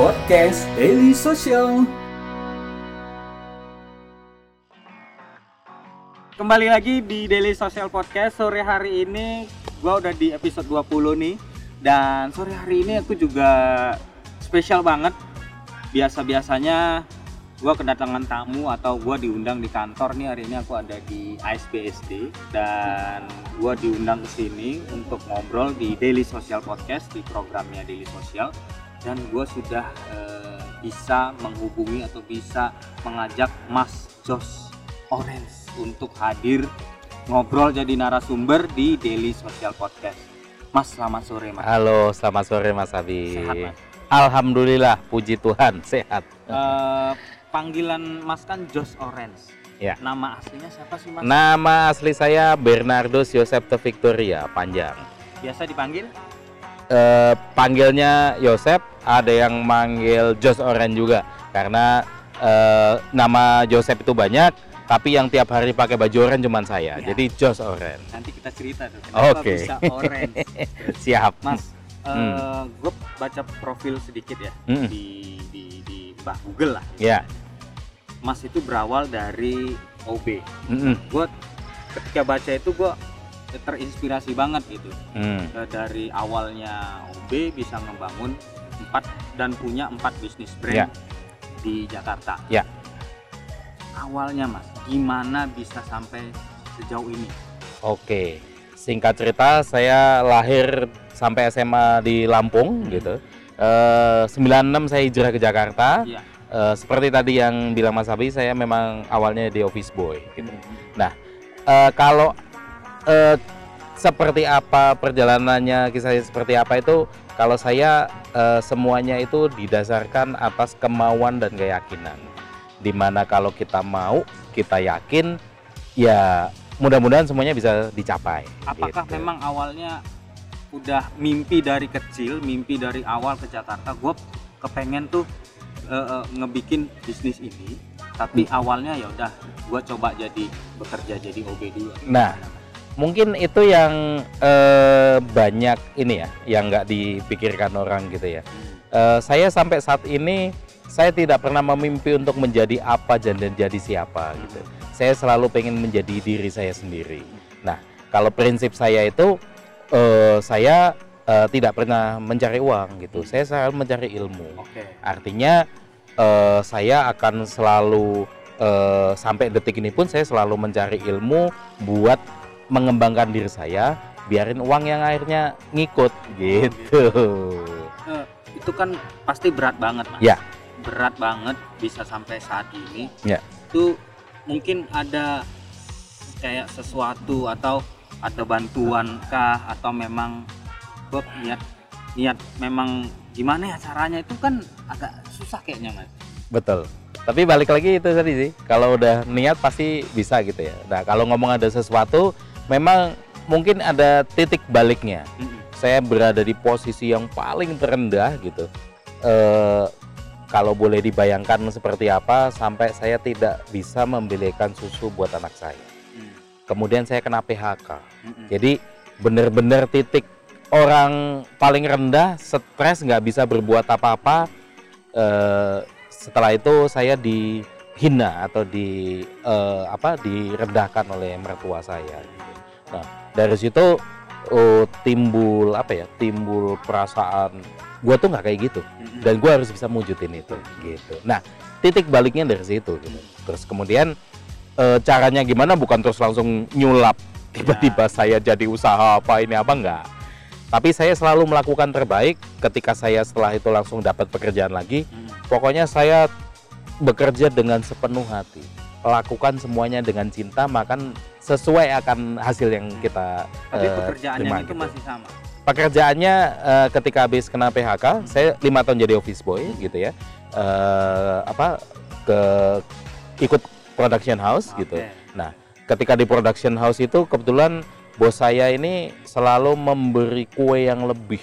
Podcast Daily Social. Kembali lagi di Daily Social Podcast. Sore hari ini gua udah di episode 20 nih. Dan sore hari ini aku juga spesial banget. Biasa-biasanya gua kedatangan tamu atau gua diundang di kantor nih. Hari ini aku ada di ASBSD Dan gua diundang ke sini untuk ngobrol di Daily Social Podcast Di programnya Daily Social Dan gua sudah eh, bisa menghubungi atau bisa mengajak Mas Jos Orange untuk hadir ngobrol jadi narasumber di Daily Social Podcast. Mas, selamat sore, Mas. Halo, selamat sore Mas Abi. Sehat, Mas? Alhamdulillah, puji Tuhan, sehat. Eh, panggilan Mas kan Jos Orange. Ya. Nama aslinya siapa sih, Mas? Nama asli saya Bernardus Yosep Victoria, panjang. Biasa dipanggil? Eh, panggilnya Yosep, ada yang manggil Jos Oren juga, karena eh, nama Joseph itu banyak, tapi yang tiap hari pakai baju oren cuma saya, Ya. jadi Jos Oren. Nanti kita cerita tuh. Kenapa Oke. bisa Orange? Siap. Mas, eh gue baca profil sedikit ya Mm-mm. di di di bah Google lah. Ya. Mas itu berawal dari OB. Mm-mm. Gue ketika baca itu gue terinspirasi banget gitu. Hmm. Eh, dari awalnya OB bisa membangun empat dan punya empat bisnis brand Ya. di Jakarta. Ya. Awalnya mas, gimana bisa sampai sejauh ini? Oke, singkat cerita saya lahir sampai SMA di Lampung gitu. Eh 96 saya hijrah ke Jakarta. Iya. Eh, seperti tadi yang bilang Mas Abi, saya memang awalnya di office boy. Gitu. Eh, kalau eh, seperti apa perjalanannya, kisahnya seperti apa itu, kalau saya eh, semuanya itu didasarkan atas kemauan dan keyakinan. Di mana kalau kita mau, kita yakin, ya mudah-mudahan semuanya bisa dicapai. Apakah gitu. memang awalnya udah mimpi dari kecil, mimpi dari awal ke Jakarta? Gue kepengen tuh eh, ngebikin bisnis ini, tapi Hmm. awalnya ya udah gue coba jadi bekerja jadi OB dulu. Nah, mungkin itu yang eh, banyak ini ya, yang nggak dipikirkan orang gitu ya. Eh, saya sampai saat ini saya tidak pernah memimpi untuk menjadi apa dan jadi siapa gitu. Saya selalu pengen menjadi diri saya sendiri. Nah, kalau prinsip saya itu eh, saya eh, tidak pernah mencari uang gitu. Saya selalu mencari ilmu. Artinya eh, saya akan selalu eh, sampai detik ini pun saya selalu mencari ilmu buat mengembangkan diri saya, biarin uang yang akhirnya ngikut gitu. Eh, itu kan pasti berat banget mas. Ya. Berat banget bisa sampai saat ini. Ya. Itu mungkin ada kayak sesuatu atau ada bantuan kah atau memang Bob niat niat memang gimana ya caranya itu kan agak susah kayaknya mas. Betul. Tapi balik lagi itu tadi sih, kalau udah niat pasti bisa gitu ya. Nah kalau ngomong ada sesuatu, memang mungkin ada titik baliknya. Saya berada di posisi yang paling terendah gitu. Eh, kalau boleh dibayangkan seperti apa, sampai saya tidak bisa membelikan susu buat anak saya. Mm. Kemudian saya kena PHK. Jadi benar-benar titik orang paling rendah, stres nggak bisa berbuat apa-apa. Eh, setelah itu saya dihina atau di eh, apa direndahkan oleh mertua saya. gitu. Nah dari situ oh, timbul apa ya? Timbul perasaan gue tuh nggak kayak gitu dan gue harus bisa mewujudin itu gitu. Nah titik baliknya dari situ gitu. Terus kemudian eh, caranya gimana? Bukan terus langsung nyulap tiba-tiba saya jadi usaha apa ini apa enggak. Tapi saya selalu melakukan terbaik ketika saya setelah itu langsung dapat pekerjaan lagi. Mm. Pokoknya saya bekerja dengan sepenuh hati. Lakukan semuanya dengan cinta, maka sesuai akan hasil yang kita Tapi eh, pekerjaannya terima itu gitu. masih sama. pekerjaannya eh, ketika habis kena PHK saya lima tahun jadi office boy gitu ya Eh, apa ke ikut production house gitu Oke. ketika di production house itu kebetulan bos saya ini selalu memberi kue yang lebih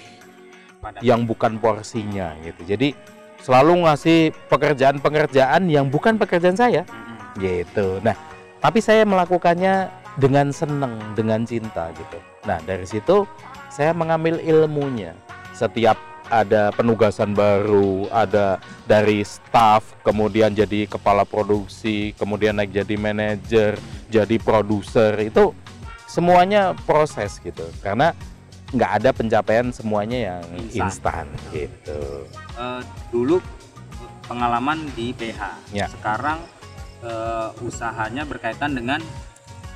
Pada yang bukan porsinya gitu jadi selalu ngasih pekerjaan-pekerjaan yang bukan pekerjaan saya Mm-mm. gitu. Nah, tapi saya melakukannya dengan senang, dengan cinta gitu. Nah, dari situ saya mengambil ilmunya. Setiap ada penugasan baru, ada dari staff, kemudian jadi kepala produksi, kemudian naik jadi manajer, jadi produser itu semuanya proses gitu. Karena nggak ada pencapaian semuanya yang Instan. instan gitu. Eh, dulu pengalaman di PH. Ya. Sekarang eh, usahanya berkaitan dengan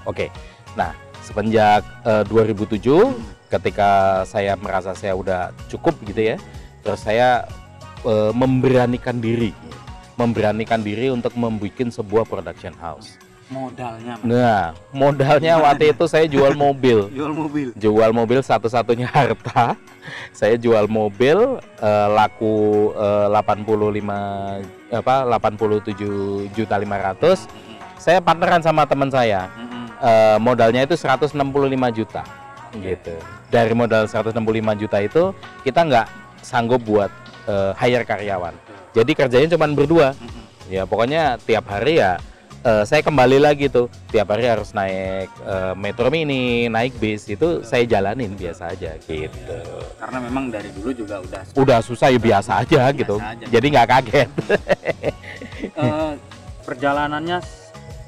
Oke. Nah, semenjak eh, 2007 ketika saya merasa saya udah cukup gitu ya. Terus saya eh, memberanikan diri. Memberanikan diri untuk membuat sebuah production house. modalnya, Mas. Nah, modalnya waktu itu saya jual mobil. Jual mobil. Jual mobil satu-satunya harta. Saya jual mobil eh, laku eh, 85 apa 87 juta 500. Saya partneran sama teman saya. Mm-mm. Eh, modalnya itu 165 juta gitu. Dari modal 165 juta itu kita nggak sanggup buat eh, hire karyawan. Jadi kerjanya cuma berdua. Ya pokoknya tiap hari ya eh, saya kembali lagi tuh. Tiap hari harus naik eh, metro mini, naik bis itu saya jalanin biasa aja gitu. Karena memang dari dulu juga udah Udah susah ya biasa aja gitu. aja. Jadi nggak kaget. eh, perjalanannya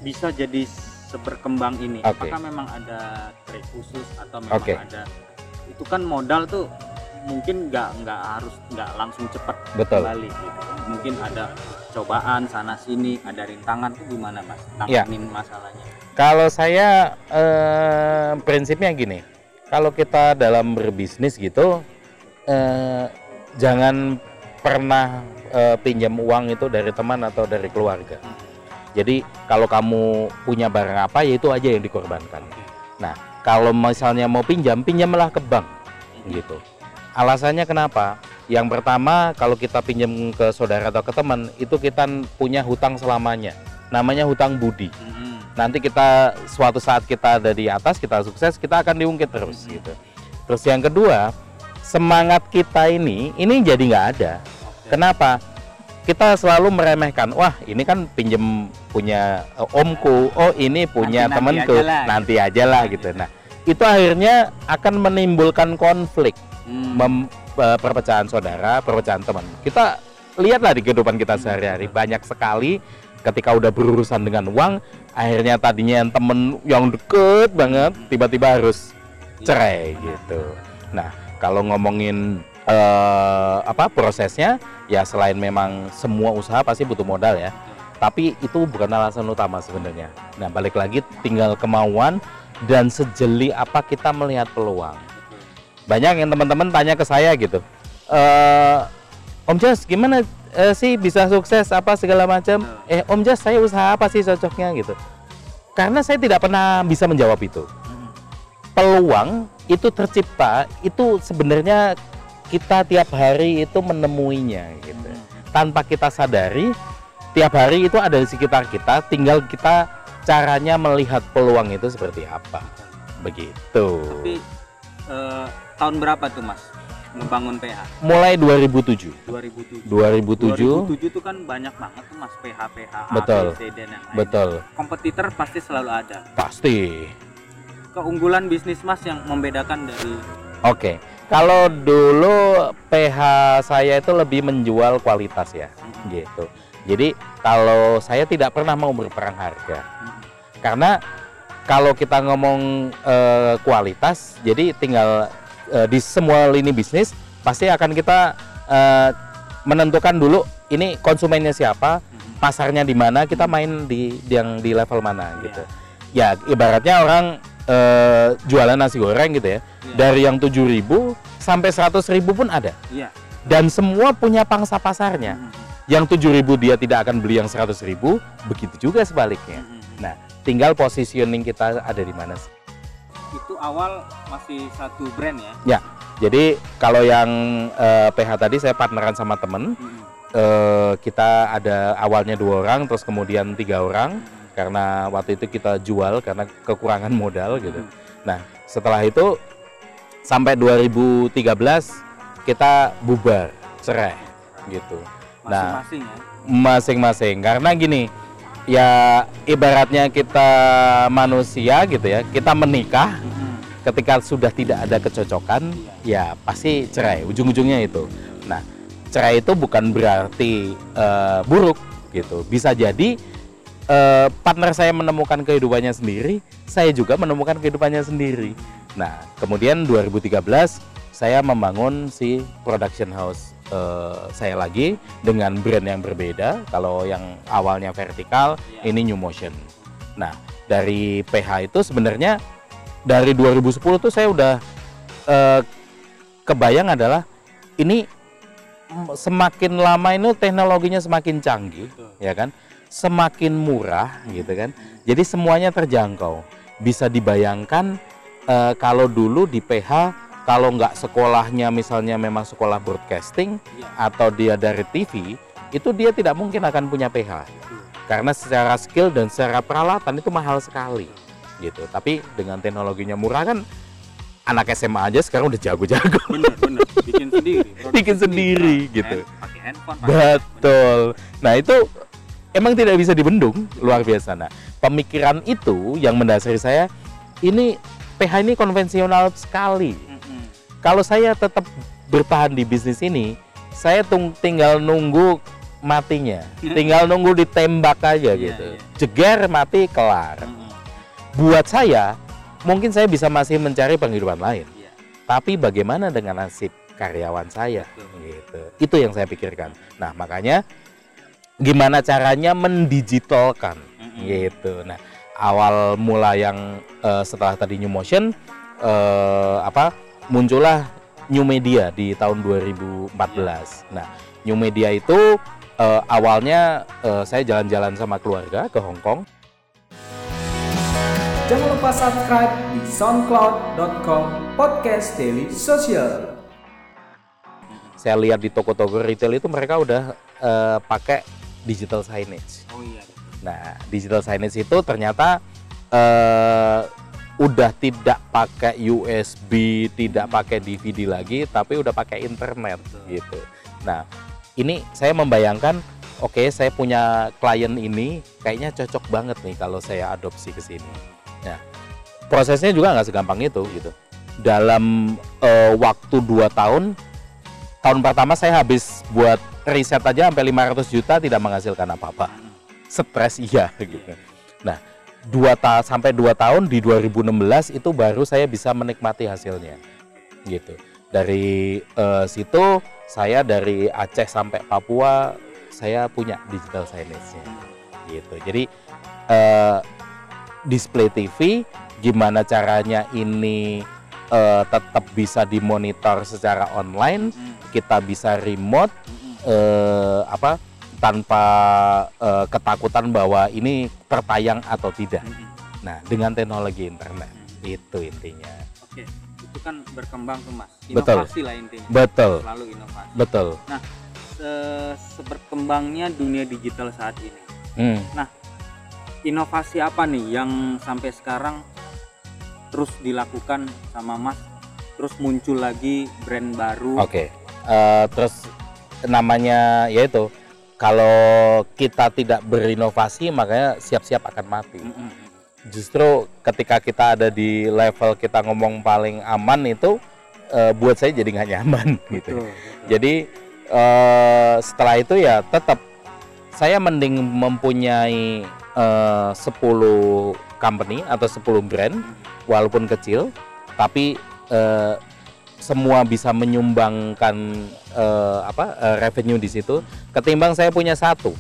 bisa jadi seberkembang ini. Oke. Apakah memang ada trik khusus atau memang Oke. ada itu kan modal tuh mungkin nggak nggak harus nggak langsung cepat Betul. kembali gitu. Mungkin ada cobaan sana sini, ada rintangan tuh gimana mas? Iya. Tanganin masalahnya. Kalau saya eh, prinsipnya gini, kalau kita dalam berbisnis gitu, eh, jangan pernah eh, pinjam uang itu dari teman atau dari keluarga. Jadi kalau kamu punya barang apa, ya itu aja yang dikorbankan. Nah, kalau misalnya mau pinjam, pinjamlah ke bank, gitu. Alasannya kenapa? Yang pertama, kalau kita pinjam ke saudara atau ke teman, itu kita punya hutang selamanya. Namanya hutang budi Mm-mm. nanti kita suatu saat kita ada di atas kita sukses kita akan diungkit terus gitu terus yang kedua semangat kita ini ini jadi nggak ada kenapa kita selalu meremehkan. Wah ini kan pinjem punya eh, omku. Oh ini punya Nanti-nanti temanku aja lah, nanti aja lah gitu. Nah itu akhirnya akan menimbulkan konflik. Hmm. mem- eh, perpecahan saudara, perpecahan teman. Kita lihatlah di kehidupan kita sehari-hari. Banyak sekali ketika udah berurusan dengan uang, akhirnya tadinya yang temen yang deket banget tiba-tiba harus cerai gitu. Nah, kalau ngomongin eh, apa prosesnya, ya selain memang semua usaha pasti butuh modal ya. Tapi itu bukan alasan utama sebenarnya. Nah, balik lagi tinggal kemauan dan sejeli apa kita melihat peluang banyak yang teman-teman tanya ke saya gitu eh Om Jas gimana eh, sih bisa sukses apa segala macam eh Om Jas saya usaha apa sih cocoknya gitu karena saya tidak pernah bisa menjawab itu Mm-mm. peluang itu tercipta itu sebenarnya kita tiap hari itu menemuinya gitu tanpa kita sadari tiap hari itu ada di sekitar kita tinggal kita caranya melihat peluang itu seperti apa begitu Tapi eh, tahun berapa tuh mas ngebangun PH? mulai 2007 2007. 2007 2007 tuh kan banyak banget tuh mas PH PH Betul. B, C, dan yang lain. betul Kompetitor pasti selalu ada. pasti Keunggulan bisnis mas yang membedakan dari oke kalau dulu PH saya itu lebih menjual kualitas ya gitu. Jadi kalau saya tidak pernah mau berperang harga. Karena kalau kita ngomong eh, kualitas jadi tinggal eh, di semua lini bisnis pasti akan kita eh, menentukan dulu ini konsumennya siapa pasarnya di mana kita main di yang di level mana gitu ya ibaratnya orang eh, jualan nasi goreng gitu ya. Iya. dari yang 7000 sampai 100.000 pun ada. Iya. dan semua punya pangsa pasarnya. Yang 7000 dia tidak akan beli yang 100.000 begitu juga sebaliknya. Nah tinggal positioning kita ada di mana sih? Itu awal masih satu brand ya. jadi kalau yang eh, PH tadi saya partneran sama temen eh, kita ada awalnya dua orang terus kemudian tiga orang karena waktu itu kita jual karena kekurangan modal gitu. Nah setelah itu sampai 2013 kita bubar cerai gitu. Nah, Masing-masing ya. masing-masing. Karena gini ya ibaratnya kita manusia gitu ya kita menikah ketika sudah tidak ada kecocokan ya pasti cerai ujung-ujungnya itu. Cerai itu bukan berarti eh, buruk gitu. Bisa jadi eh, partner saya menemukan kehidupannya sendiri, saya juga menemukan kehidupannya sendiri. Nah, kemudian 2013 saya membangun si production house eh, saya lagi dengan brand yang berbeda. Kalau yang awalnya vertikal, Iya. ini New Motion. Nah, dari PH itu sebenarnya dari 2010 tuh saya udah eh, kebayang adalah ini semakin lama ini teknologinya semakin canggih, Betul. ya kan? Semakin murah gitu kan. Jadi semuanya terjangkau. Bisa dibayangkan eh, kalau dulu di PH kalau nggak sekolahnya misalnya memang sekolah broadcasting Iya. atau dia dari TV, itu dia tidak mungkin akan punya PH karena secara skill dan secara peralatan itu mahal sekali gitu. Tapi dengan teknologinya murah kan anak SMA aja sekarang udah jago-jago. Bener bener. Bikin sendiri. Bikin sendiri, gitu. Pakai handphone. pakai- Betul. Nah itu emang tidak bisa dibendung, luar biasa. Nah pemikiran itu yang mendasari saya ini PH ini konvensional sekali. Mm-mm. Kalau saya tetap bertahan di bisnis ini, saya tung- tinggal nunggu matinya, tinggal nunggu ditembak aja Iya, gitu. iya. Jeger mati kelar. Mm-mm. Buat saya, mungkin saya bisa masih mencari penghidupan lain. Iya. Tapi bagaimana dengan nasib karyawan saya? Betul. Gitu. Itu yang saya pikirkan. Nah, makanya gimana caranya mendigitalkan Mm-mm. gitu. Nah, awal mula yang eh, setelah tadi New Motion eh, apa muncullah New Media di tahun 2014. Nah, New Media itu eh, awalnya eh, saya jalan-jalan sama keluarga ke Hong Kong. Jangan lupa subscribe di soundcloud.com podcast daily social. Saya lihat di toko-toko retail itu mereka udah eh, pakai digital signage. Oh iya. Nah, digital signage itu ternyata eh, udah tidak pakai USB, tidak pakai DVD lagi, tapi udah pakai internet Betul. gitu. Nah, ini saya membayangkan, oke, saya punya klien ini kayaknya cocok banget nih kalau saya adopsi ke sini. Nah, prosesnya juga nggak segampang itu gitu. Dalam eh, waktu 2 tahun, tahun pertama saya habis buat riset aja sampai 500 juta tidak menghasilkan apa-apa stres iya gitu. Nah, dua ta sampai dua tahun di 2016 itu baru saya bisa menikmati hasilnya. Gitu. Dari eh, situ saya dari Aceh sampai Papua saya punya digital signage-nya. Gitu. Jadi eh, display TV gimana caranya ini eh, tetap bisa dimonitor secara online, Mm-mm. Kita bisa remote Mm-mm. eh, apa tanpa eh, ketakutan bahwa ini tertayang atau tidak. Nah, dengan teknologi internet itu intinya. Oke, itu kan berkembang tuh mas. Betul. Inovasi lah intinya. Betul, Selalu inovasi. betul. Se- seberkembangnya dunia digital saat ini. Hmm, Inovasi apa nih yang sampai sekarang terus dilakukan sama mas? Terus muncul lagi brand baru. Oke. Eh, terus namanya yaitu kalau kita tidak berinovasi makanya siap-siap akan mati. Justru ketika kita ada di level kita ngomong paling aman itu eh, buat saya jadi nggak nyaman gitu. Betul, betul. Jadi eh, setelah itu ya tetap saya mending mempunyai eh, 10 company atau 10 brand walaupun kecil tapi eh, semua bisa menyumbangkan eh, apa eh, revenue di situ ketimbang saya punya satu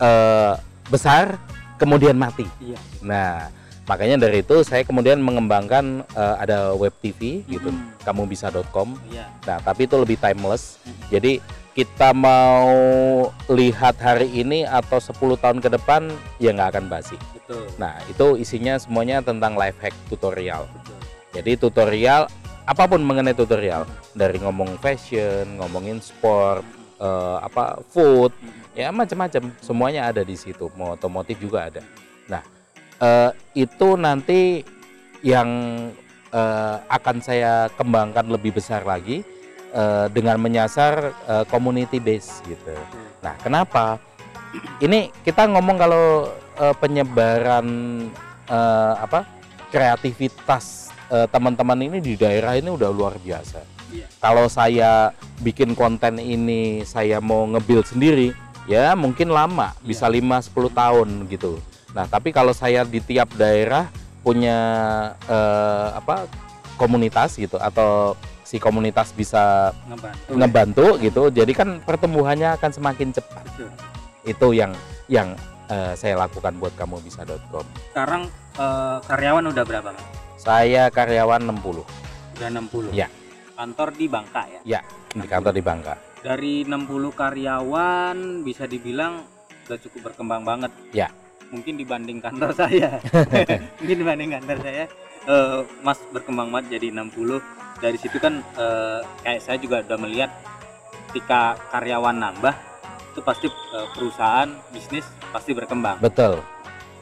eh, besar kemudian mati. iya. Nah, makanya dari itu saya kemudian mengembangkan eh, ada web TV gitu, Mm. kamu bisa.com. Iya. Nah, tapi itu lebih timeless. Mm. Jadi kita mau lihat hari ini atau 10 tahun ke depan ya nggak akan basi. Betul. Nah, itu isinya semuanya tentang life hack tutorial. Betul. Jadi tutorial apa pun mengenai tutorial. Dari ngomong fashion, ngomongin sport, eh, apa food, ya macam-macam. Semuanya ada di situ. Mau otomotif juga ada. Nah eh, itu nanti yang eh, akan saya kembangkan lebih besar lagi eh, dengan menyasar eh, community base gitu. Nah kenapa? Ini kita ngomong kalau eh, penyebaran eh, apa kreativitas eh, teman-teman ini di daerah ini udah luar biasa Iya. Kalau saya bikin konten ini saya mau nge-build sendiri, ya mungkin lama, bisa 5 10 tahun gitu. Nah, tapi kalau saya di tiap daerah punya eh, apa komunitas gitu atau si komunitas bisa ngebantu ngebantu gitu, jadi kan pertumbuhannya akan semakin cepat. Betul. Itu yang yang eh, saya lakukan buat kamu bisa.com. sekarang eh, karyawan udah berapa Mas? Saya karyawan 60 udah 60 Ya. kantor di Bangka ya di kantor di Bangka. dari 60 karyawan bisa dibilang udah cukup berkembang banget Ya. mungkin dibanding kantor saya mungkin dibanding kantor saya eh, Mas berkembang banget jadi 60 dari situ kan eh, kayak saya juga udah melihat ketika karyawan nambah itu pasti eh, perusahaan bisnis pasti berkembang Betul.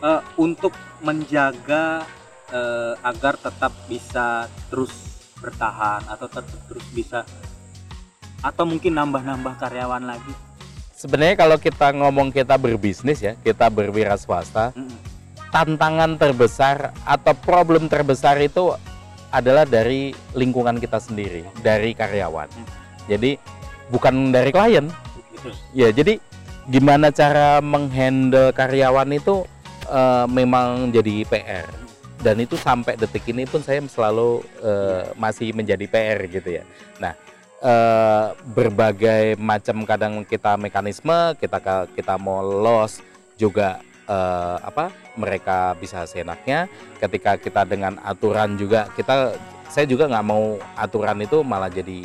Eh, untuk menjaga eh, agar tetap bisa terus bertahan atau tetap terus bisa atau mungkin nambah-nambah karyawan lagi. Sebenarnya kalau kita ngomong kita berbisnis ya, kita berwira swasta, Mm-mm. tantangan terbesar atau problem terbesar itu adalah dari lingkungan kita sendiri, dari karyawan. Jadi bukan dari klien. Ya, jadi gimana cara menghandle karyawan itu eh, memang jadi PR. Dan itu sampai detik ini pun saya selalu eh, masih menjadi PR gitu ya. Nah, eh, berbagai macam kadang kita mekanisme, kita kita mau loss juga eh, apa mereka bisa seenaknya. Ketika kita dengan aturan juga kita saya juga nggak mau aturan itu malah jadi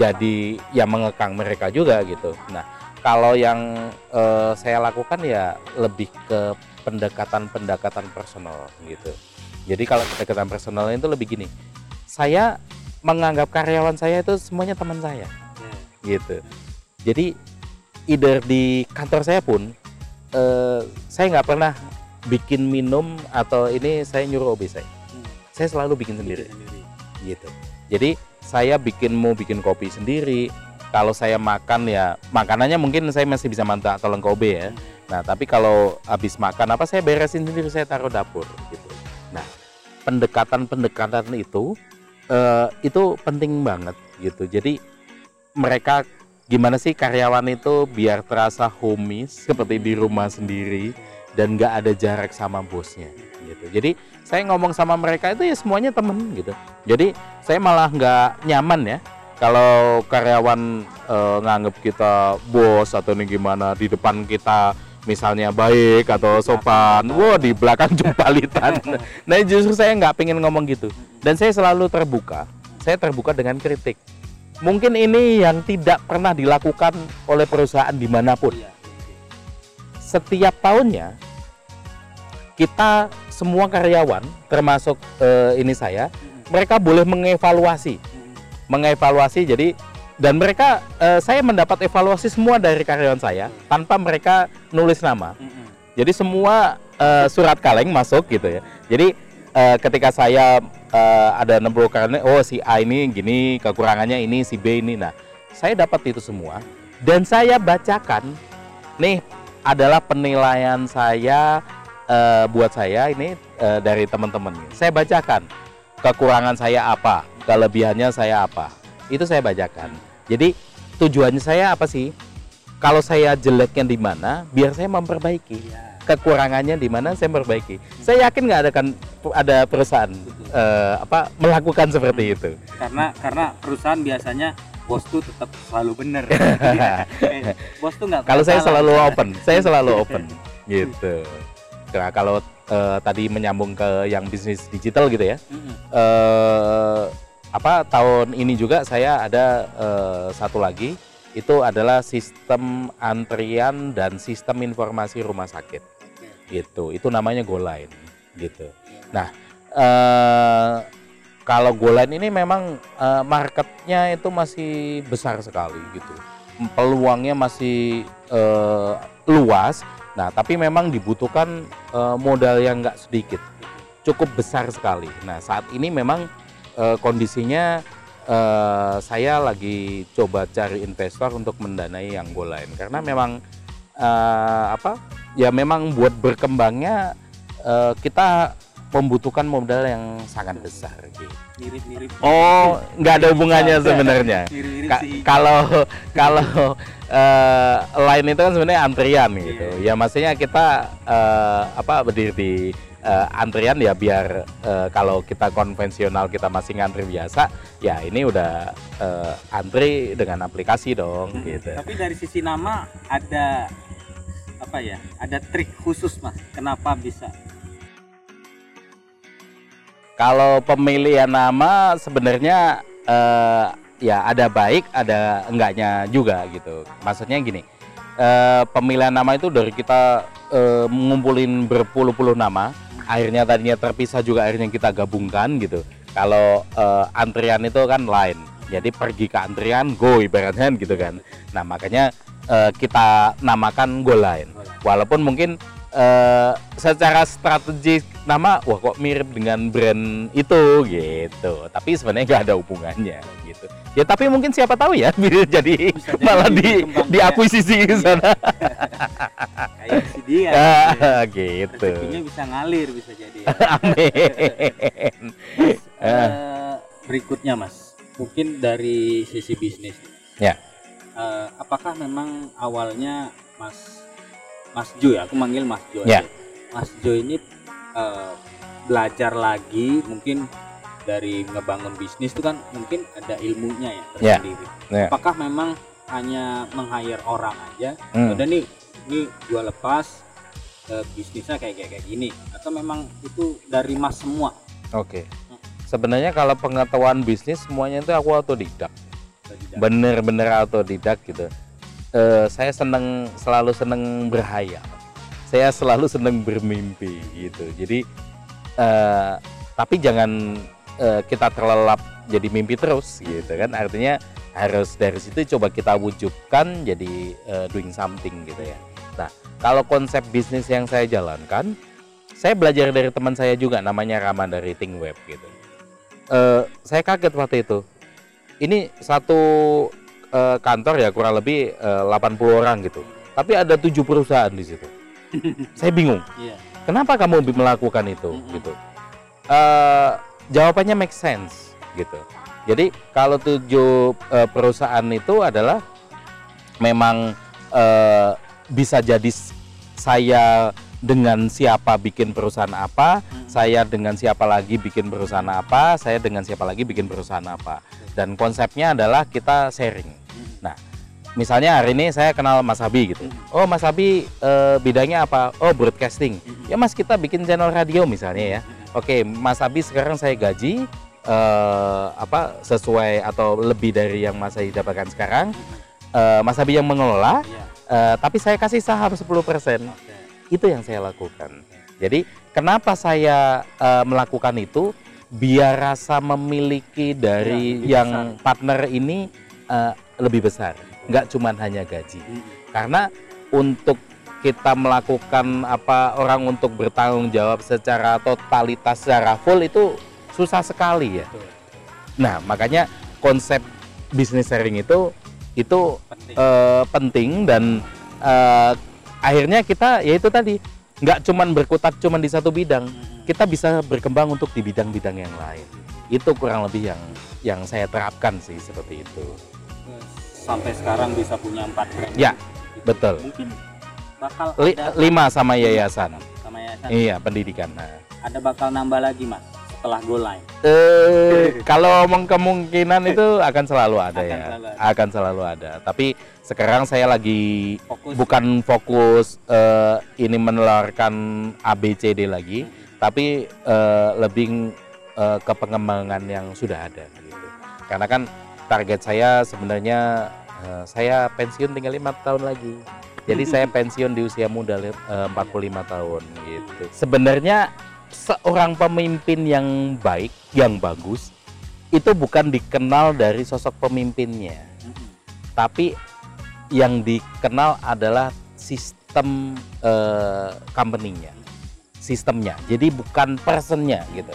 jadi ya mengekang mereka juga gitu. Nah, kalau yang eh, saya lakukan ya lebih ke pendekatan-pendekatan personal gitu. Jadi kalau pendekatan personal itu lebih gini, saya menganggap karyawan saya itu semuanya teman saya Ya. gitu. Jadi either di kantor saya pun eh, saya nggak pernah bikin minum atau ini saya nyuruh OB saya. Hmm. Saya selalu bikin sendiri Sendiri. gitu. Jadi saya bikin mau bikin kopi sendiri. Kalau saya makan ya makanannya mungkin saya masih bisa minta tolong ke OB ya. Nah tapi kalau habis makan apa saya beresin sendiri saya taruh dapur gitu. Pendekatan-pendekatan itu eh, itu penting banget gitu. Jadi mereka gimana sih karyawan itu biar terasa homies seperti di rumah sendiri dan nggak ada jarak sama bosnya gitu. Jadi saya ngomong sama mereka itu ya semuanya temen gitu. Jadi saya malah nggak nyaman ya kalau karyawan eh, nganggep kita bos atau nih gimana di depan kita misalnya baik atau sopan, wah di belakang jumpalitan. nah justru saya nggak pengen ngomong gitu. Dan saya selalu terbuka. Saya terbuka dengan kritik. Mungkin ini yang tidak pernah dilakukan oleh perusahaan di mana pun Iya. setiap tahunnya kita semua karyawan termasuk eh, ini saya mereka boleh mengevaluasi mengevaluasi jadi dan mereka eh, saya mendapat evaluasi semua dari karyawan saya tanpa mereka nulis nama. Mm-mm. jadi semua eh, surat kaleng masuk gitu ya. Jadi eh, ketika saya eh, ada 60 karyawan oh si A ini gini kekurangannya ini si B ini. Nah saya dapat itu semua. Dan saya bacakan nih adalah penilaian saya eh, buat saya ini eh, dari teman-teman. Saya bacakan kekurangan saya apa? Kelebihannya saya apa itu saya bacakan. Jadi tujuannya saya apa sih? Kalau saya jeleknya di mana biar saya memperbaiki. Iya. kekurangannya di mana saya memperbaiki. Saya yakin nggak ada kan ada perusahaan eh, apa melakukan seperti itu. Karena karena perusahaan biasanya bos tuh tetap selalu benar. bos tuh nggak kalau saya selalu open saya selalu open gitu. Nah kalau eh, tadi menyambung ke yang bisnis digital gitu ya. Mm-mm. eh apa tahun ini juga saya ada eh, satu lagi. Itu adalah sistem antrian dan sistem informasi rumah sakit. Gitu. Itu namanya GoLine gitu. Nah eh kalau GoLine ini memang eh, marketnya itu masih besar sekali gitu. Peluangnya masih eh, luas. Nah tapi memang dibutuhkan eh, modal yang nggak sedikit. Cukup besar sekali. Nah saat ini memang eh, kondisinya eh, saya lagi coba cari investor untuk mendanai yang GoLine karena memang eh, apa ya memang buat berkembangnya eh, kita membutuhkan modal yang sangat besar gitu. mirip-mirip Oh, nggak ada hubungannya sebenarnya. Ka- kalau kalau eh, lain itu kan sebenarnya antrian gitu. Iya. Ya maksudnya kita eh, apa berdiri di eh, antrian ya biar eh, kalau kita konvensional kita masih ngantri biasa, ya ini udah eh, antri dengan aplikasi dong gitu. tapi dari sisi nama ada apa ya ada trik khusus mas kenapa bisa Kalau pemilihan nama sebenarnya eh, ya ada baik, ada enggaknya juga gitu. Maksudnya gini, eh, pemilihan nama itu dari kita eh, ngumpulin berpuluh-puluh nama, akhirnya tadinya terpisah juga akhirnya kita gabungkan gitu. Kalau eh, antrian itu kan lain, jadi pergi ke antrian go ibaratnya gitu kan. Nah makanya eh, kita namakan go line. Walaupun mungkin eh, secara strategis nama wah kok mirip dengan brand itu gitu. Tapi sebenarnya nggak ada hubungannya gitu. Ya tapi mungkin siapa tahu ya jadi jadi malah di dikembangkan. diakuisisi ke sana. Kayak si dia Ah, gitu rezekinya bisa ngalir bisa jadi ya. amin. Eh, berikutnya mas. Mungkin dari sisi bisnis. Ya. Eh, apakah memang awalnya mas mas Jo ya aku manggil mas Jo Ya. mas Jo ini eh, belajar lagi mungkin dari ngebangun bisnis itu kan mungkin ada ilmunya ya Ya. tersendiri. Ya. apakah memang hanya meng-hire orang aja? Hmm. udah nih ini gua lepas eh, bisnisnya kayak kayak kayak gini. Atau memang itu dari mas semua? Oke. Sebenarnya kalau pengetahuan bisnis semuanya itu aku autodidak. Tadi dah. bener-bener autodidak gitu. Eh, saya seneng selalu seneng berhayal saya selalu seneng bermimpi gitu. Jadi eh, tapi jangan eh, kita terlelap jadi mimpi terus gitu kan. Artinya harus dari situ coba kita wujudkan jadi eh, doing something gitu ya. Nah kalau konsep bisnis yang saya jalankan saya belajar dari teman saya juga namanya Rama dari Think Web gitu. Eh, saya kaget waktu itu. Ini satu eh, kantor ya kurang lebih eh, 80 orang gitu. Tapi ada tujuh perusahaan di situ. Saya bingung. Iya. Kenapa kamu melakukan itu Mm-mm. gitu? Eh, jawabannya make sense gitu. Jadi kalau tujuh eh, perusahaan itu adalah memang eh, bisa jadi saya dengan siapa bikin perusahaan apa, Mm. saya dengan siapa lagi bikin perusahaan apa, saya dengan siapa lagi bikin perusahaan apa. Dan konsepnya adalah kita sharing. Nah, misalnya hari ini saya kenal Mas Abi gitu. Oh, Mas Abi eh, bidangnya apa? Oh, broadcasting. Ya Mas, kita bikin channel radio misalnya ya. Oke, Mas Abi sekarang saya gaji eh, apa sesuai atau lebih dari yang Mas Abi dapatkan sekarang. Eh, Mas Abi yang mengelola, eh, tapi saya kasih saham 10% Oke. itu yang saya lakukan. Jadi kenapa saya eh, melakukan itu? Biar rasa memiliki dari Ya, yang partner ini eh, lebih besar, nggak cuma hanya gaji. Karena untuk kita melakukan apa orang untuk bertanggung jawab secara totalitas secara full itu susah sekali ya. Nah makanya konsep bisnis sharing itu itu Penting. eh, penting dan eh, akhirnya kita ya itu tadi nggak cuman berkutat cuman di satu bidang kita bisa berkembang untuk di bidang-bidang yang lain itu kurang lebih yang yang saya terapkan sih seperti itu Sampai sekarang bisa punya empat brand. Ya, betul. Mungkin bakal Li- ada lima sama yayasan sama yayasan. iya pendidikan nah Ada bakal nambah lagi mas setelah go line. eh kalau omong kemungkinan itu akan selalu ada Akan ya selalu ada. akan selalu ada tapi sekarang saya lagi Fokus. bukan fokus eh, ini menelarkan ABCD lagi, tapi eh, lebih eh, ke pengembangan yang sudah ada gitu. Karena kan target saya sebenarnya eh, saya pensiun tinggal lima tahun lagi. Jadi saya pensiun di usia muda eh, 45 tahun gitu. Sebenarnya seorang pemimpin yang baik, yang bagus itu bukan dikenal dari sosok pemimpinnya Mm-mm. tapi yang dikenal adalah sistem eh, company-nya, sistemnya. Jadi bukan personnya gitu.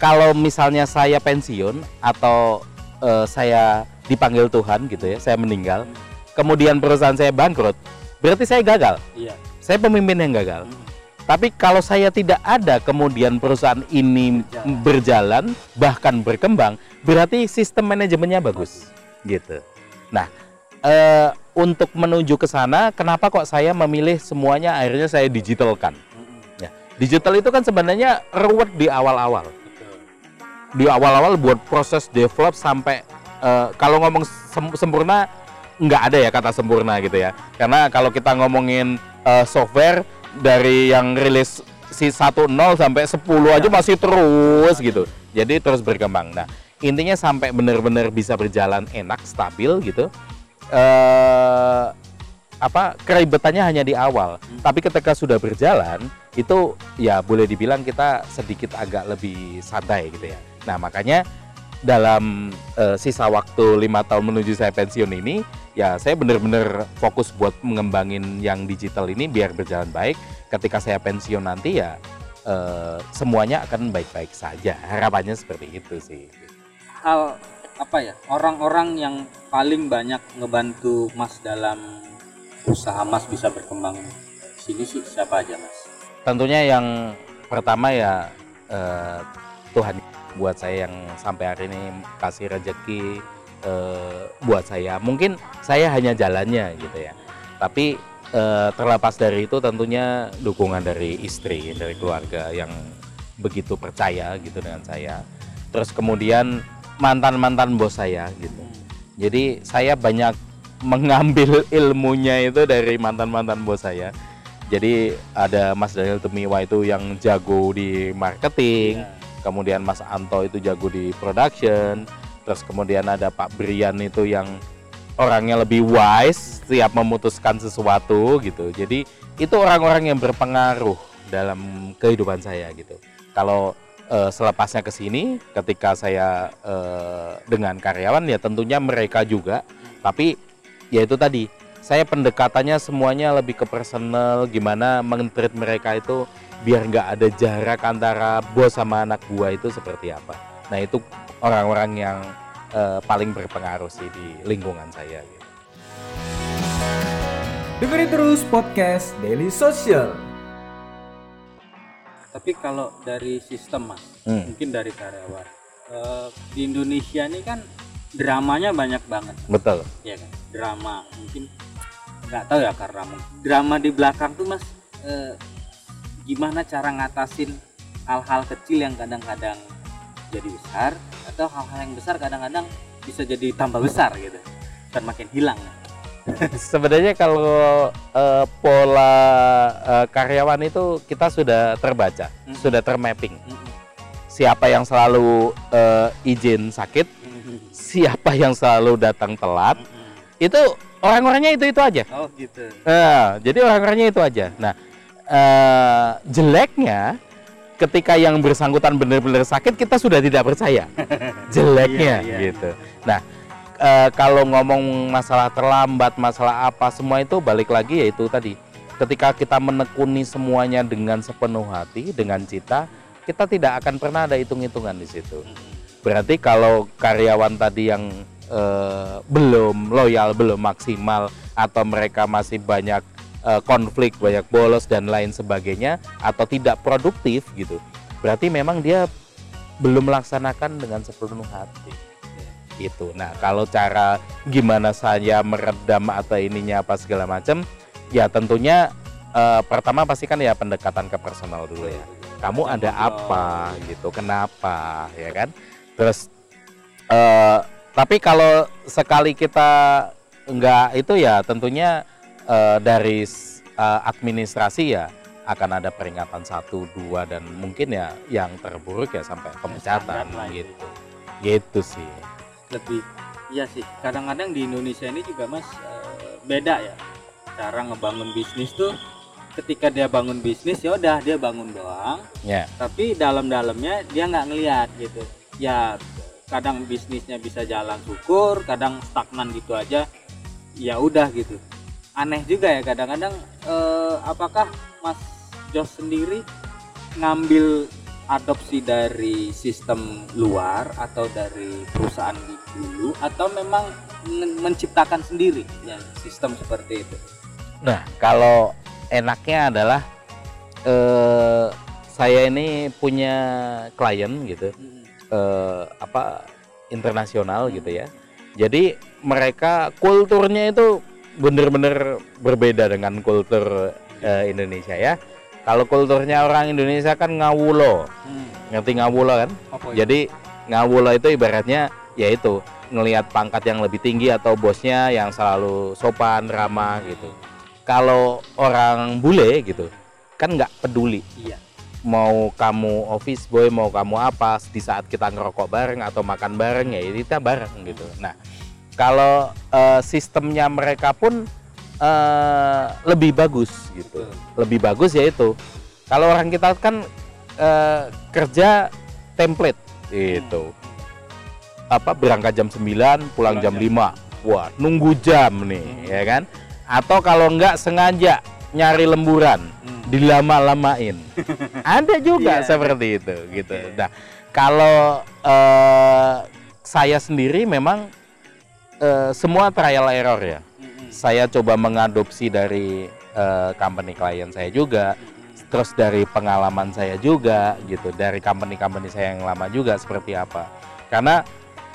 Kalau misalnya saya pensiun atau eh, saya dipanggil Tuhan gitu ya, saya meninggal, kemudian perusahaan saya bangkrut, berarti saya gagal. Iya. Saya pemimpin yang gagal. Mm. Tapi kalau saya tidak ada, kemudian perusahaan ini Berjalan. berjalan, bahkan berkembang, berarti sistem manajemennya bagus, gitu. Nah, eh, untuk menuju ke sana, kenapa kok saya memilih semuanya akhirnya saya digitalkan? Ya, digital itu kan sebenarnya ruwet di awal-awal. Di awal-awal buat proses develop sampai eh, kalau ngomong sem- sempurna nggak ada ya kata sempurna gitu ya. Karena kalau kita ngomongin eh, software dari yang rilis si 10 sampai 10 aja masih terus gitu. Jadi terus berkembang. Nah, intinya sampai benar-benar bisa berjalan enak, stabil gitu. Eh apa keribetannya hanya di awal, tapi ketika sudah berjalan itu ya boleh dibilang kita sedikit agak lebih santai gitu ya. Nah makanya dalam eh, sisa waktu lima tahun menuju saya pensiun ini ya saya benar-benar fokus buat mengembangin yang digital ini biar berjalan baik. Ketika saya pensiun nanti ya eh, semuanya akan baik-baik saja. Harapannya seperti itu sih. hal apa ya orang-orang yang paling banyak ngebantu Mas dalam usaha Mas bisa berkembang sini sih siapa aja Mas? tentunya yang pertama ya eh, Tuhan buat saya yang sampai hari ini kasih rezeki eh, buat saya. Mungkin saya hanya jalannya gitu ya. Tapi eh, terlepas dari itu tentunya dukungan dari istri dari keluarga yang begitu percaya gitu dengan saya. Terus kemudian mantan mantan bos saya gitu. Jadi saya banyak mengambil ilmunya itu dari mantan mantan bos saya. Jadi ada Mas Daniel Tumiwa itu yang jago di marketing, kemudian Mas Anto itu jago di production, terus kemudian ada Pak Brian itu yang orangnya lebih wise, siap memutuskan sesuatu gitu. Jadi itu orang-orang yang berpengaruh dalam kehidupan saya gitu. Kalau eh, selepasnya ke sini, ketika saya eh, dengan karyawan ya tentunya mereka juga, tapi ya itu tadi saya pendekatannya semuanya lebih ke personal gimana mentreat mereka itu biar nggak ada jarak antara bos sama anak buah itu seperti apa nah itu orang-orang yang eh, paling berpengaruh sih di lingkungan saya gitu. Dengerin terus podcast Daily Social. Tapi kalau dari sistem Mas, Hmm. mungkin dari karyawan eh, di Indonesia ini kan dramanya banyak banget, betul ya kan? Drama mungkin nggak tahu ya karena drama di belakang tuh Mas eh, gimana cara ngatasin hal-hal kecil yang kadang-kadang jadi besar atau hal-hal yang besar kadang-kadang bisa jadi tambah besar gitu dan makin hilang sebenarnya kalau eh, pola eh, karyawan itu kita sudah terbaca Hmm. sudah termapping Mm-mm. siapa yang selalu eh, izin sakit Mm-mm. siapa yang selalu datang telat Mm-mm. itu orang-orangnya itu itu aja oh gitu Nah, jadi orang-orangnya itu aja. Nah, eh, jeleknya ketika yang bersangkutan benar-benar sakit kita sudah tidak percaya. Jeleknya Iya, iya. gitu. Nah, eh, kalau ngomong masalah terlambat, masalah apa semua itu balik lagi yaitu tadi. Ketika kita menekuni semuanya dengan sepenuh hati, dengan cita, kita tidak akan pernah ada hitung-hitungan di situ. Berarti kalau karyawan tadi yang eh, belum loyal, belum maksimal, atau mereka masih banyak eh, konflik, banyak bolos dan lain sebagainya, atau tidak produktif gitu, berarti memang dia belum melaksanakan dengan sepenuh hati. Itu. Nah, kalau cara gimana saya meredam atau ininya apa segala macam, ya tentunya eh, pertama pasti kan ya pendekatan ke personal dulu ya. Kamu ada apa gitu? Kenapa? Ya kan? Terus eh tapi kalau sekali kita enggak itu ya tentunya eh, dari eh, administrasi ya akan ada peringatan satu dua dan mungkin ya yang terburuk ya sampai pemecatan standar lah itu. gitu gitu sih. Lebih iya sih. Kadang-kadang di Indonesia ini juga mas eh, beda ya. Cara ngebangun bisnis tuh ketika dia bangun bisnis ya udah dia bangun doang. Ya. Tapi dalam-dalamnya dia nggak ngelihat gitu. Ya kadang bisnisnya bisa jalan syukur kadang stagnan gitu aja ya udah gitu aneh juga ya kadang-kadang eh, apakah Mas Jos sendiri ngambil adopsi dari sistem luar atau dari perusahaan dulu atau memang men- menciptakan sendiri ya sistem seperti itu? Nah, kalau enaknya adalah eh, saya ini punya klien gitu eh, apa internasional gitu ya. Jadi mereka kulturnya itu bener-bener berbeda dengan kultur eh, Indonesia ya. Kalau kulturnya orang Indonesia kan ngawulo, Hmm. ngerti ngawulo kan? Apa itu? Jadi ngawulo itu ibaratnya yaitu ngelihat pangkat yang lebih tinggi atau bosnya yang selalu sopan ramah gitu. Kalau orang bule gitu kan nggak peduli iya. mau kamu office boy mau kamu apa di saat kita ngerokok bareng atau makan bareng ya kita bareng gitu. Nah kalau eh, sistemnya mereka pun eh, lebih bagus gitu Betul. lebih bagus yaitu kalau orang kita kan eh, kerja template gitu apa berangkat jam 9 pulang Pulang jam jam. 5 wah nunggu jam nih ya kan atau kalau enggak sengaja nyari lemburan Hmm. dilama-lamain ada juga Iya. seperti itu gitu Oke. nah kalau eh, saya sendiri memang eh, semua trial error ya. Saya coba mengadopsi dari eh, company klien saya juga terus dari pengalaman saya juga gitu dari company-company saya yang lama juga seperti apa. Karena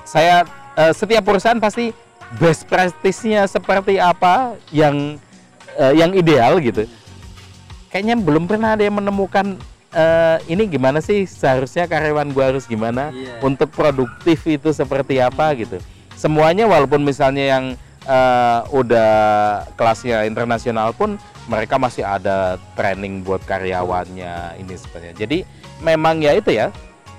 saya eh, setiap perusahaan pasti best practice-nya seperti apa yang eh, yang ideal gitu. Kayaknya belum pernah ada yang menemukan eh, ini gimana sih seharusnya karyawan gua harus gimana Iya. untuk produktif itu seperti apa gitu semuanya walaupun misalnya yang eh, udah kelasnya internasional pun mereka masih ada training buat karyawannya ini sebenarnya. Jadi memang ya itu ya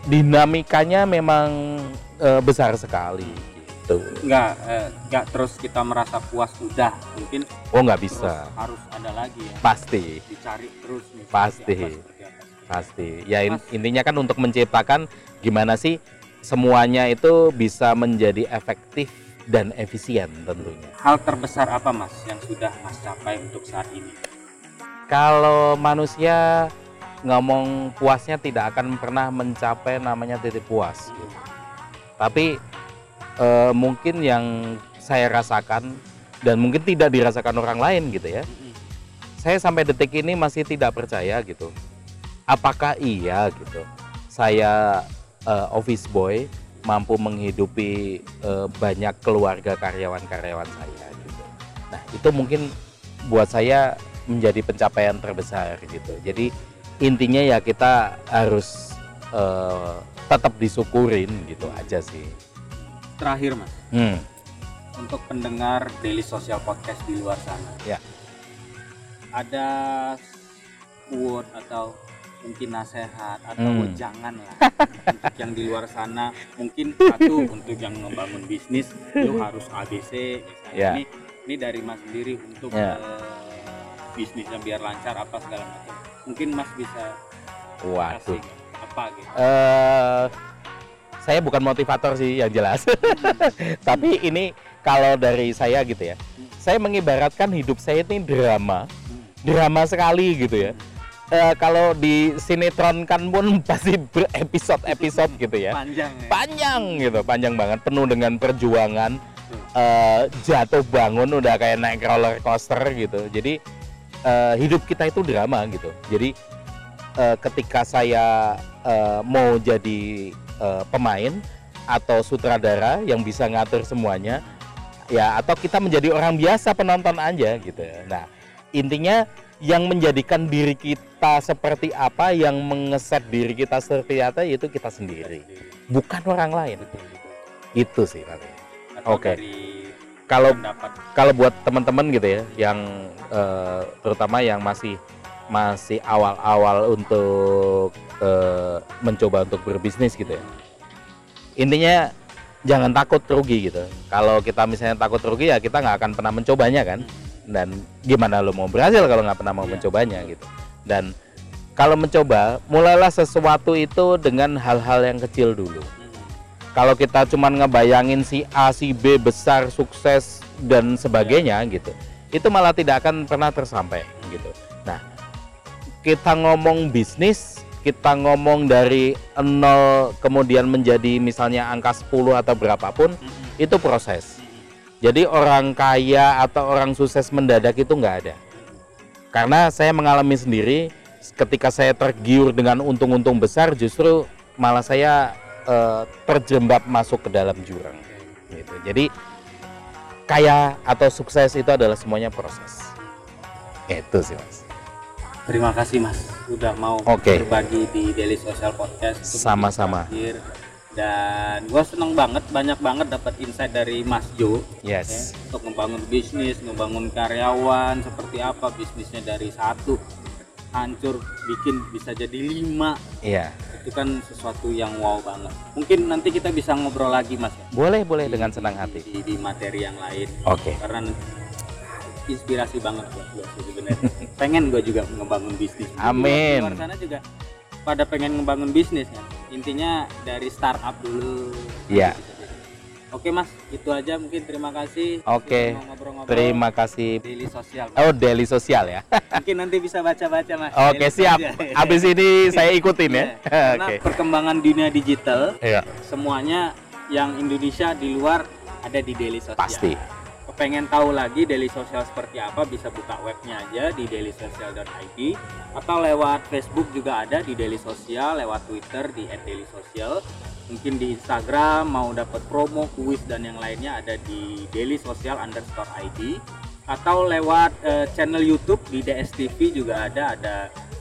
dinamikanya memang eh, besar sekali gitu. Nggak eh, nggak terus kita merasa puas udah mungkin oh nggak bisa. harus ada lagi ya. Pasti. Dicari terus nih Pasti. seperti apa, seperti apa. pasti. Ya in- intinya kan untuk menciptakan gimana sih semuanya itu bisa menjadi efektif dan efisien tentunya. Hal terbesar apa mas yang sudah mas capai untuk saat ini? Kalau manusia ngomong puasnya tidak akan pernah mencapai namanya titik puas. Gitu. tapi eh, mungkin yang saya rasakan dan mungkin tidak dirasakan orang lain gitu ya. Saya sampai detik ini masih tidak percaya gitu. Apakah iya gitu? Saya eh, office boy mampu menghidupi eh, banyak keluarga karyawan-karyawan saya gitu. Nah itu mungkin buat saya menjadi pencapaian terbesar gitu. Jadi intinya ya kita harus eh, tetap disyukurin gitu aja sih. Terakhir mas. Hmm. untuk pendengar daily social podcast di luar sana. Ya. ada quote atau mungkin nasihat atau Hmm. wejangan lah untuk yang di luar sana mungkin satu untuk yang membangun bisnis lu harus ABC misalnya Ya. ini ini dari mas sendiri untuk Ya. eh, bisnisnya biar lancar apa segala macam mungkin mas bisa waduh kasih apa gitu eh saya bukan motivator sih yang jelas. Tapi ini kalau dari saya gitu ya. Saya mengibaratkan hidup saya ini drama. Drama sekali gitu ya. Eh, kalau di sinetron kan pun pasti berepisode-episode gitu ya. panjang ya Panjang gitu, panjang banget penuh dengan perjuangan. eh, jatuh bangun udah kayak naik roller coaster gitu. Jadi eh, hidup kita itu drama gitu. Jadi eh, ketika saya eh, mau jadi eh, pemain atau sutradara yang bisa ngatur semuanya ya atau kita menjadi orang biasa penonton aja gitu nah intinya yang menjadikan diri kita seperti apa yang mengeset diri kita seperti apa itu kita sendiri. Bukan orang lain. Itu sih Oke. dari kalau kalau buat teman-teman gitu ya yang eh, terutama yang masih masih awal-awal untuk eh, mencoba untuk berbisnis gitu ya. Intinya jangan takut rugi gitu. Kalau kita misalnya takut rugi ya kita nggak akan pernah mencobanya kan dan gimana lo mau berhasil kalau nggak pernah mau Iya. mencobanya gitu. Dan kalau mencoba mulailah sesuatu itu dengan hal-hal yang kecil dulu. Kalau kita cuman ngebayangin si A si B besar sukses dan sebagainya gitu itu malah tidak akan pernah tersampai gitu. Nah kita ngomong bisnis kita ngomong dari nol kemudian menjadi misalnya angka 10 atau berapapun itu proses jadi orang kaya atau orang sukses mendadak itu nggak ada karena saya mengalami sendiri ketika saya tergiur dengan untung-untung besar justru malah saya eh, terjebak masuk ke dalam jurang gitu. Jadi kaya atau sukses itu adalah semuanya proses. Itu sih mas. Terima kasih Mas udah mau Oke. berbagi di Daily Social Podcast. Sama-sama. Dan gue seneng banget, banyak banget dapat insight dari Mas Jo ya, Yes. untuk membangun bisnis, membangun karyawan seperti apa bisnisnya dari satu hancur bikin bisa jadi lima Iya. itu kan sesuatu yang wow banget. Mungkin nanti kita bisa ngobrol lagi Mas ya. Boleh boleh Di- dengan senang hati. di, di materi yang lain Oke. karena inspirasi banget buat gue sebenarnya pengen gue juga ngebangun bisnis Amin. di luar sana juga pada pengen ngebangun bisnis kan intinya dari startup dulu Iya. oke mas itu aja mungkin terima kasih Oke. Ngobrol-ngobrol. Terima kasih. daily sosial Oh, daily sosial ya. mungkin nanti bisa baca-baca mas Oke, Daily siap. Abis ini saya ikutin ya. Iya, karena Oke. perkembangan dunia digital Iya, semuanya yang Indonesia di luar ada di daily sosial pasti. Pengen tahu lagi daily sosial seperti apa bisa buka webnya aja di dailysocial.id atau lewat Facebook juga ada di daily sosial lewat Twitter di @dailysocial. Mungkin di Instagram mau dapat promo kuis dan yang lainnya ada di daily sosial underscore ID atau lewat eh, channel YouTube di DSTV juga ada ada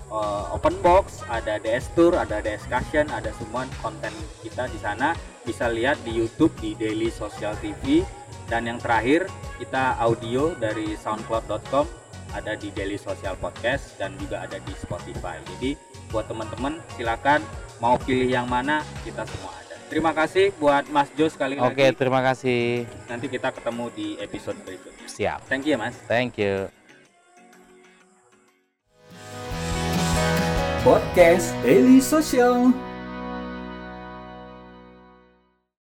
eh, open box ada DS Tour ada DS ada semua konten kita di sana. Bisa lihat di YouTube di Daily Social TV dan yang terakhir kita audio dari soundcloud.com ada di Daily Social Podcast dan juga ada di Spotify. Jadi buat teman-teman silakan mau pilih yang mana kita semua ada. Terima kasih buat Mas Jo sekali Oke, lagi. terima kasih. Nanti kita ketemu di episode berikutnya. Siap. Thank you Mas. Thank you. Podcast Daily Social